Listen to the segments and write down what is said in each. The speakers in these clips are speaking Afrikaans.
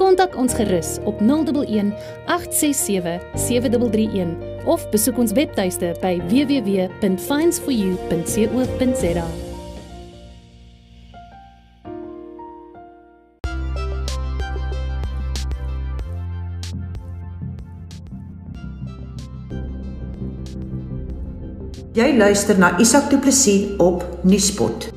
Kontak ons gerus op 011 867 7331 of besoek ons webtuiste by www.finds4u.co.za. Jy luister na Isak Du Plessis op Nuuspot.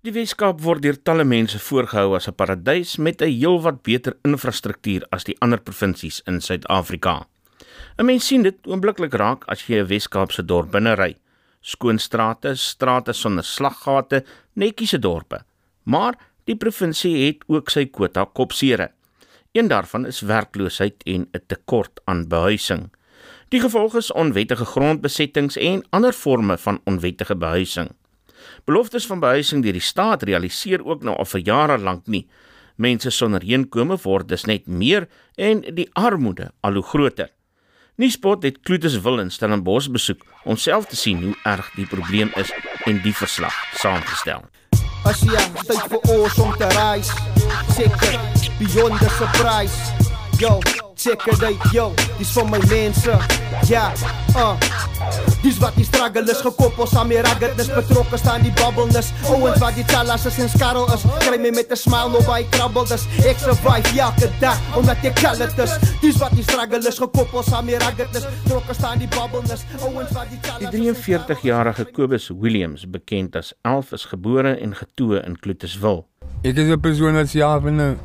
Die Weskaap word deur talle mense voorgehou as 'n paradys met 'n heelwat beter infrastruktuur as die ander provinsies in Suid-Afrika. 'n Mens sien dit oombliklik raak as jy 'n Weskaapse dorp binne ry. Skoon strate, strate sonder slaggate, netjiese dorpe. Maar die provinsie het ook sy kwota kopsere. Een daarvan is werkloosheid en 'n tekort aan behuising. Die gevolg is onwettige grondbesettings en ander forme van onwettige behuising. Beloftes van behuising deur die staat realiseer ook nou al vir jare lank nie. Mense sonder heenkome word dus net meer en die armoede al hoe groter. Nuuspot het Kloetuswil in Stellenbosch besoek om self te sien hoe erg die probleem is en die verslag saamgestel. As jy tyd vir ons om te reis, seker beyond the surprise. Yo, check it out, yo, dis vir my mense. Ja, uh. Dis wat die struggle is gekoppel saam met ruggedness. Betrokke staan die bubbleness. Ouens wat die talas is en skarrel is. Kry my met 'n smile op by krabbel dis Ek survive elke dag omdat ek kallet is. Dis wat die struggle is gekoppel saam met ruggedness. Betrokke staan die bubbleness. Ouens wat die talas Die 43-jarige Kobus Williams, bekend as Elf, is gebore en getoe in Kloetuswil. Ek is 'n persoon wat self in 'n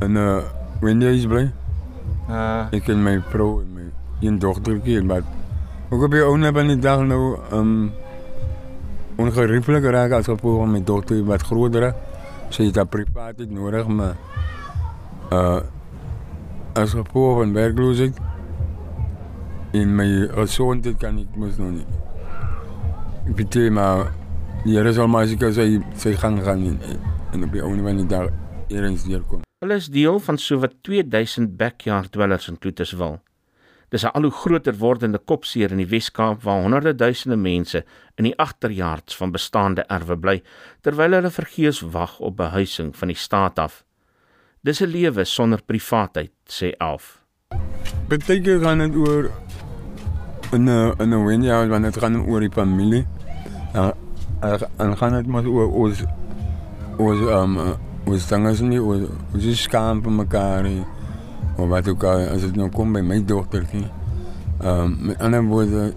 in 'n Wendy's bly. Uh, Ek en my vrou en my een dogtertjie maar ook op die ouene van die dag nou um ongerieflik raak as gevolg van my dogter wat groter is. Sy het 'n privaat het nodig maar uh as gevolg van werkloosheid in my gesondheid kan ek mos nog nie. Ek weet maar die Here sal maar seker sy sy gang gaan en, en op die ouene van die dag eers deurkom. Hulle is deel van sowat 2000 backyard dwellers in Kloetuswil. Dis 'n al hoe groter wordende kopseer in die Wes-Kaap waar honderde duisende mense in die agterjaards van bestaande erwe bly terwyl hulle vergees wag op behuising van die staat af. Dis 'n lewe sonder privaatheid, sê Alf. Beteken gaan dit oor 'n 'n wen ja, wanneer dit gaan oor die familie. Ja, en gaan dit maar oor ons ons um ons dinge is nie oor ons is skaam vir mekaar nie. Of wat ook al as dit nou kom by my dogtertjie. Um met ander woorde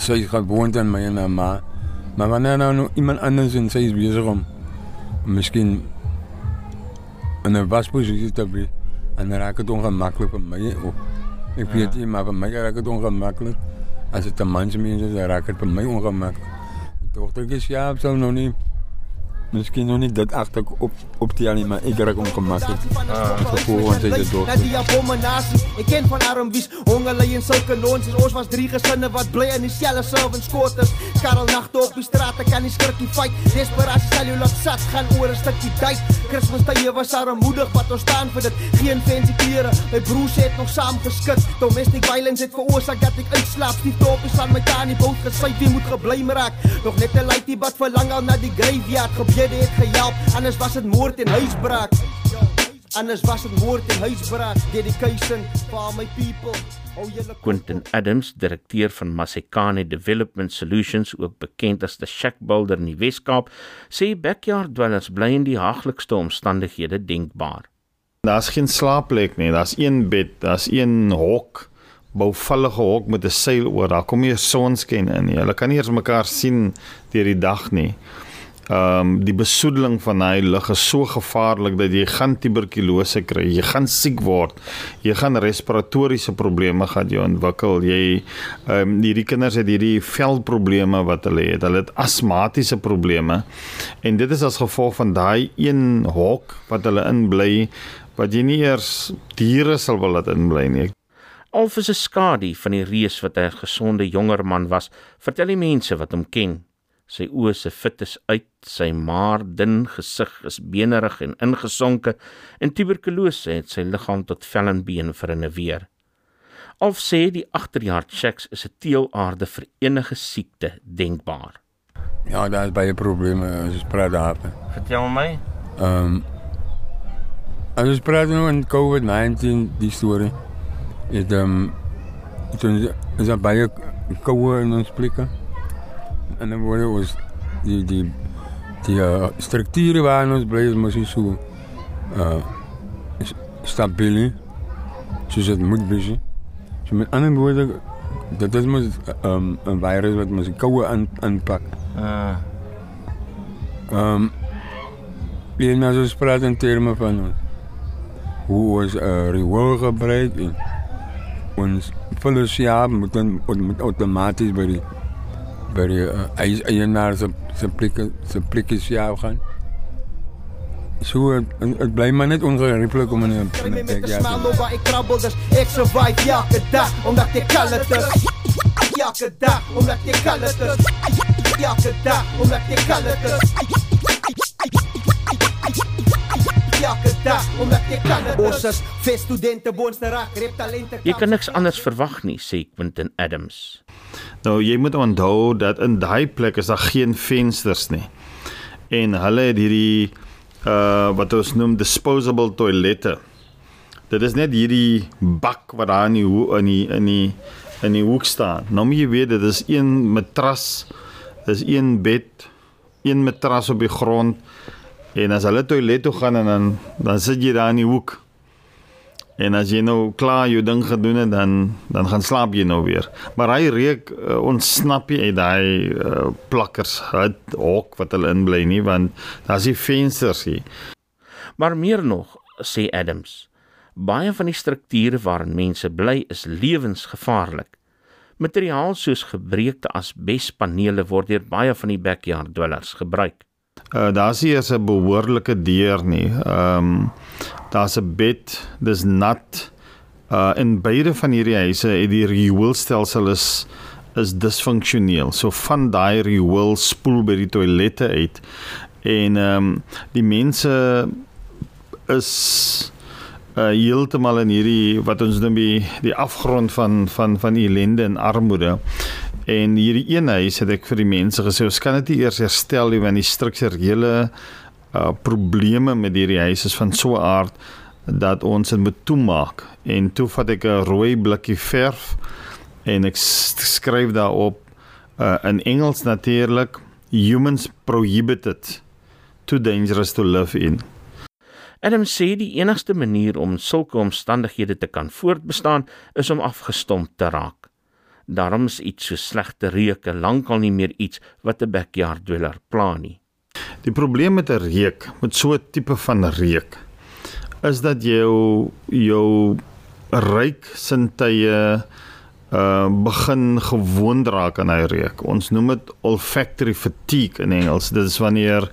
sy is gewoond aan my en haar ma. Maar wanneer nou nog iemand anders en sy is besig om miskien in 'n wasposisie te wees en dan raak dit ongemaklik vir my ook. Ek weet nie, maar vir my raak dit ongemaklik. As dit 'n man se mens is, dan raak dit vir my ongemaklik. Die dogtertjie ja, sou nog nie Miskien nog nie dit agter op op die nie, maar ek raak ongemaklik. Ah, gevoel want sy is dood. Na die abominasie, ek ken van armwies, honger lê in sulke lons en ons was drie gesinne wat bly in dieselfde servants quarters. Karel nagte op die straat, ek kan nie skrikkie fight. Desperasie sal jou laat sat gaan oor 'n stukkie tyd. Kersfees tye was armoedig wat ons staan vir dit. Geen fancy klere, my broers het nog saam geskit. Domestic violence het veroorsaak dat ek uitslaap. Die topies aan my tannie boot gesluit, wie moet gebly raak. Nog net 'n lightie wat verlang al na die graveyard. Gebede het gehelp, anders was dit moord en huisbraak. Anders was dit moord en huisbraak. Dedication for my people. Quentin Adams, direkteur van Masekane Development Solutions, ook bekend as the Shack Builder in die Wes-Kaap, sê backyard dwellers bly in die haglikste omstandighede denkbaar. daar's geen slaapplek nie. Daar's een bed, daar's een hok, bouvallige hok met 'n seil oor. Daar kom nie sonskyn in nie. Hulle kan nie eens mekaar sien deur die dag nie. Ehm um, die besoedeling van daai lug is so gevaarlik dat jy gaan tuberkulose kry, jy gaan siek word, jy gaan respiratoriese probleme gaan jy ontwikkel. Jy ehm um, hierdie kinders het hierdie velprobleme wat hulle het. Hulle het asmatiese probleme. En dit is as gevolg van daai een hok wat hulle in bly wat jy nie eers diere sal wil laat inbly nie. Alf is 'n skadu van die reus wat 'n gesonde jonger man was, vertel die mense wat hom ken. Sy oë se fit is uit, sy maar dun gesig is benerig en ingesonke en tuberkulose het sy liggaam tot vel en been verinneweer. Alf sê die agterjaard checks is 'n teelaarde vir enige siekte denkbaar. Ja, daar is baie probleme jy praat daar. Vertel my. Ehm um, jy praat nou in COVID-19 die storie. Dit ehm um, dit is baie koue in ons plekke en dan word ons die die die uh, strukture waarin ons bly is mos so uh stabiel soos dit moet wees. So met ander woorde dit is mos um, 'n virus wat mos koue aan aanpak. Ah. Ehm um, en nou so praat in terme van ons hoe ons uh, riool gebruik en ons vullis ja moet dan moet outomaties by die by die uh, eienaar se se plekke se plekkies jou gaan. So dit bly maar net ongerieflik om in 'n plek ja. Ek krabbel dus ek survive elke dag omdat ek kan dit. Elke dag omdat ek kan dit. Elke dag omdat ek kan dit. Ons is ves studente boonste raak, rep talente. Jy kan niks anders verwag nie, sê Quentin Adams. Nou jy moet onthou dat in daai plek is daar geen vensters nie. En hulle het hierdie uh wat ons noem disposable toilette. Dit is net hierdie bak wat daar in die in die in die in die hoek staan. Nou moet jy weet dit is een matras. Dis een bed, een matras op die grond. En as hulle toilet toe gaan en dan dan sit jy daar in die hoek. En as jy nou klaar jou ding gedoen het dan dan gaan slaap jy nou weer. Maar hy reuk uh, ontsnap jy uit daai uh, plakkers hut hok wat hulle inbly nie want daar's nie vensters hier. Maar meer nog sê Adams, baie van die strukture waarin mense bly is lewensgevaarlik. Materiaal soos gebreekte asbespanele word deur baie van die backyard dwellers gebruik. Uh daar's hier 'n behoorlike deur nie. Ehm um, daar's 'n bed, dis nat. Uh in beide van hierdie huise het die rioolstelsel is is disfunksioneel. So van daai riool spoel by die toilette uit. En ehm um, die mense is uh heeltemal in hierdie wat ons noem die die afgrond van van van ellende en armoede. En hierdie een huis het ek vir die mense gesê, ons kan dit nie eers herstel nie want die strukturele uh probleme met hierdie huis is van so 'n aard dat ons dit moet toemaak. En toe vat ek 'n rooi blikkie verf en ek skryf daarop uh in Engels natuurlik humans prohibited too dangerous to live in. Adam sê die enigste manier om sulke omstandighede te kan voortbestaan is om afgestomp te raak. Daarom is iets so slegte reuke lankal nie meer iets wat 'n backyard dweller pla nie. Die probleem met 'n reuk, met so 'n tipe van reuk, is dat jou jou ryk sintuie uh begin gewoond raak aan hy reuk. Ons noem dit olfactory fatigue in Engels. Dit is wanneer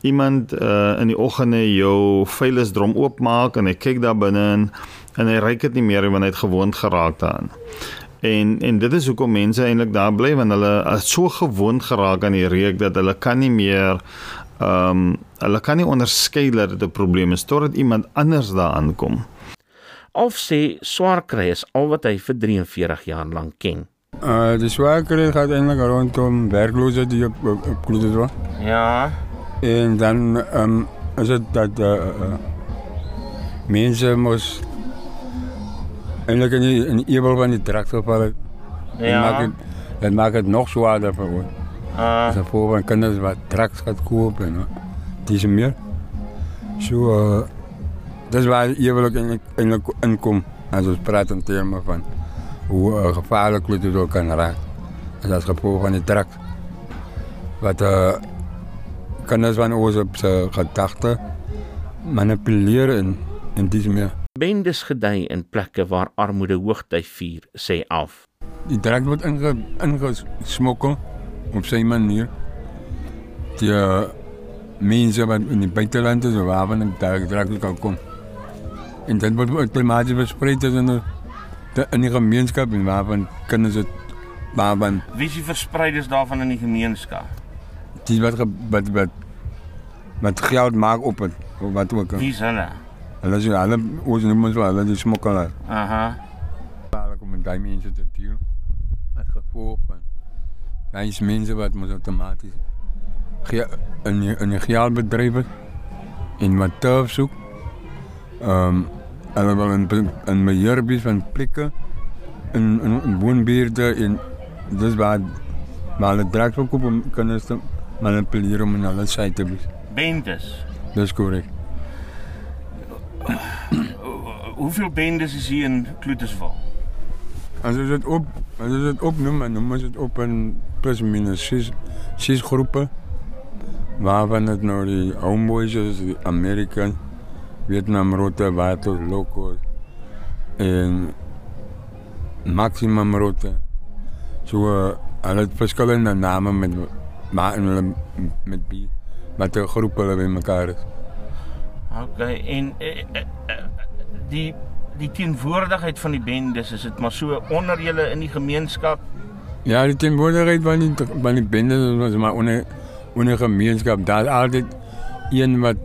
iemand uh in die oggende jou vuilisdrom oopmaak en hy kyk daar binne in en hy ruik dit nie meer wanneer hy het gewoond geraak daaraan. En en dit is hoekom mense eintlik daar bly want hulle is so gewoond geraak aan die reuk dat hulle kan nie meer ehm um, hulle kan nie onderskei dat dit 'n probleem is totdat iemand anders daar aankom. Of sê swaar kry is al wat hy vir 43 jaar lank ken. Uh die swaar kry gaan eintlik rondom werkloosheid die op op, op kloede so. Ja. En dan ehm um, is dit dat uh, uh mense mos eintlik in die, in die ebel van die traktor val. Ja. Maak het, het maakt het nog zwaarder voor ons. Uh. Dus voor van kinders wat traks gaat kopen en die is meer. Zo, uh, dat is waar je eindelijk in komt. Als we praten thema van hoe uh, gevaarlijk het ook kan raken. Dat is gevolg van die traks. Wat uh, kinders van ons op se gedagte manipuleer en en dis meer. Bendes gedei in plekke waar armoede hoogtyd vier, sê af. Die drank word inge ingesmokkel op sy manier. Die uh, mense wat in die buiteland is, waar van die drank kan kom. En dit word outomaties versprei tussen die de, in die gemeenskap en waarvan kinders dit waarvan Wie is die verspreiders daarvan in die gemeenskap? die wat wat wat wat geld maak op het wat ook. Wie is hulle? Hulle is hulle ons noem ons wel hulle die smokkelaar. Aha. Hulle kom met daai mense te deel. Wat gevolg van. Daai is mense wat moet outomaties ge in die, in die geldbedryf is en wat turf soek. Ehm um, hulle wil in in beheerbies van plekke in in, in woonbuurte en dis waar maar hulle draak ook op om kinders te manipuleren om in hulle sy te wees. Bendes. Dis korrek. Hoeveel bendes is hier in Kloetersval? Als je het op, als je het opnoemt, dan noemen ze het op een plus minus zes, zes groepen. Waarvan het nou die homeboys is, die American, Vietnam route, water, locos en maximum route. Zo, uh, hulle het verschillende namen met, met wie, wat de groepen bij elkaar is. OK, en eh, eh, eh, die die teenwoordigheid van die bendes, is dit maar so onder julle in die gemeenskap? Ja, die teenwoordigheid van die, van die bendes was maar onder, onder gemeenskap. Daar is altijd een wat,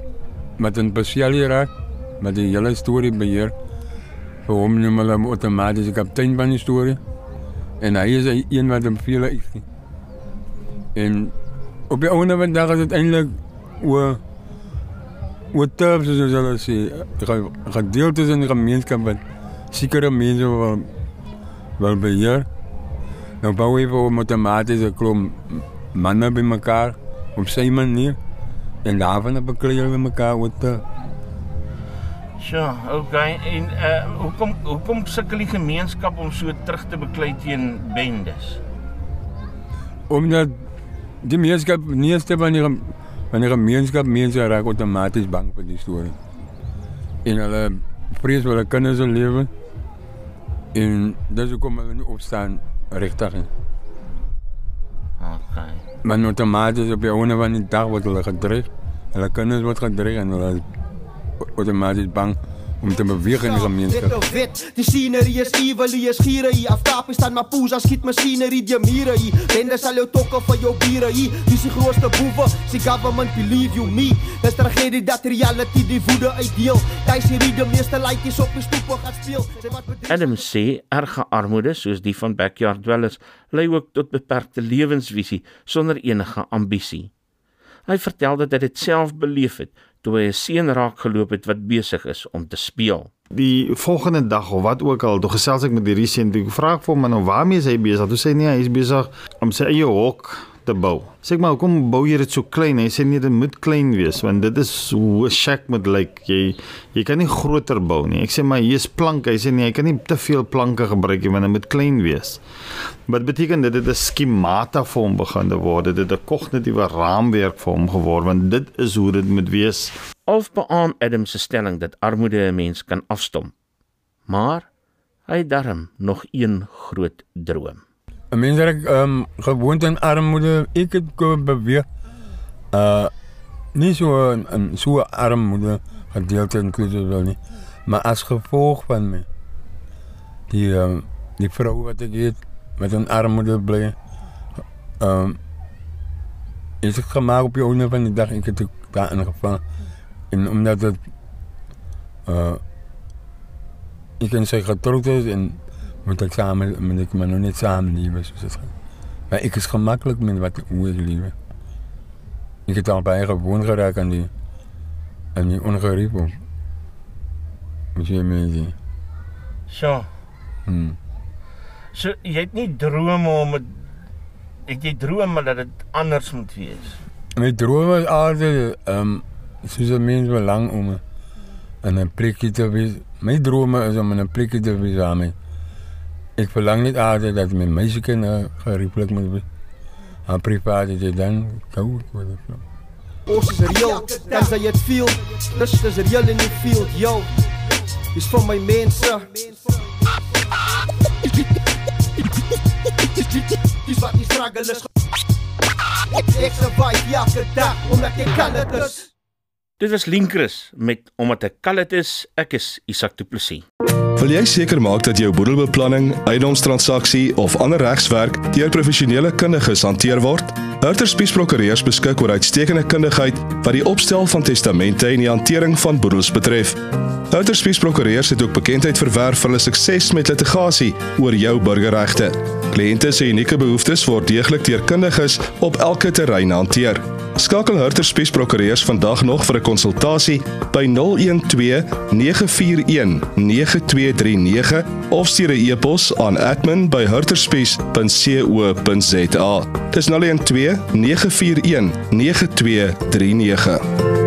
wat een passagier raakt, met die hele story beheer. Voor hem noemen we hem automatisch de kapitein van die story. En hij is een wat hem veel is. En op de andere van de dag is het eindelijk hoe, hoe tough, zoals ze zeggen, ge- gedeeltes in de gemeenschap wat zekere mensen wel, wel beheer. Nou bouw je voor automatisch een klomp mannen bij elkaar op zijn manier. En daarvan bekleden we elkaar wat uh, Sjoe, OK. En uh hoekom hoekom sukkel die gemeenskap om so terug te beklei teen bendes? Omdat die gemeenschap, meeste van die, gem- van die gemeenschap, mensen raken automatisch bang voor die story. En hulle vrees voor hun kinders se leven. En dus hoekom hulle nie opstaan rechtig nie. OK. Maar automatisch op die einde van die dag wordt hulle gedreigd. Hulle kinders wordt gedreigd en hulle is automatisch bang om te bewegen in die gemeenschap. Witte wit, die scenery is evil, die is gieren hier. Aftapen staan maar poes, schiet machinery, die mieren hier. Bende sal jou tokken van jou bieren hier. Wie is die grootste boeven? Die government believe you me. Dis tragedie dat reality die woede uitdeel. Thuis hier die meeste likeys op die stoepen gaat speel. Sy wat bedrieg- Adam sê erge armoede soos die van backyard dwellers lei ook tot beperkte lewensvisie sonder enige ambisie. Hy vertel dat hy dit self beleef het toe hy 'n seun raak geloop het wat besig is om te speel. die volgende dag of wat ook al, toe gesels ek met hierdie seun, toe vra ek vir hom maar nou waarmee is hy besig? Toe sê hy nee, hy is besig om sy eie hok te bou. Sê ek maar hoekom bou jy dit so klein? Hy sê nee, dit moet klein wees want dit is hoe 'n shack moet lyk. Jy jy kan nie groter bou nie. Ek sê maar hier is planke. Hy sê nee, jy kan nie te veel planke gebruik nie want dit moet klein wees. Wat beteken dit dit 'n skemata vir hom begin word. Dit het 'n kognitiewe raamwerk vir hom geword want dit is hoe dit moet wees. Of beaam Adam se stelling dat armoede 'n mens kan afstom. Maar hy het darm nog een groot droom. Ik um, gewoond in armoede, ik kunnen bewegen. Uh, niet zo een, zo armoede gedeelte in wel niet. Maar als gevolg van me. Die, um, die vrouw wat ik eet, met een armoede blij. Um, is het gemaakt op je einde van de dag, ik heb het daarin gevangen. En omdat het... Ik en zij getrouwd is en moet ik samen, ik maar nog niet samen leven, zoals het gaat. Maar ik is gemakkelijk met wat hoe ik leef. Ik heb al bij gewoon geraakt aan die, aan die ongerief op. Moet je mee zien. So, Hmm. so jy het nie drome om het ek jy drome dat dit anders moet wees. Mijn droom was altijd, um, zoals een mens belang om in een plekje te wezen. Mijn droom is om in een plekje te wezen aan mij. Ik verlang niet altijd dat mijn meisjekinderen geriefelijk moeten wezen. Maar privaat is het dan koud worden. Ons is real, dan jy dit feel. Dis dis real in die field, yo. Dis vir my mense. Dis wat die struggle is. Ek survive elke dag omdat ek kan dit is. Dit was Linkris met omdat ek kan dit is, ek is Isak Du Plessis. Wil jy seker maak dat jou boedelbeplanning, eiendomstransaksie of ander regswerk deur professionele kundiges hanteer word? Hurter Spies Prokureurs beskik oor uitstekende kundigheid wat die opstel van testamente en die hantering van boedels betref. Hurter Spies Prokureurs het ook bekendheid verwerf vir hulle sukses met litigasie oor jou burgerregte. Kliënte se unieke behoeftes word deeglik deur kundiges op elke terrein hanteer. Skakel Hurter Spies Prokureurs vandag nog vir 'n konsultasie by 012 941 9239 of stuur 'n e-pos aan admin@hurterspies.co.za. Dis 012 941 9239.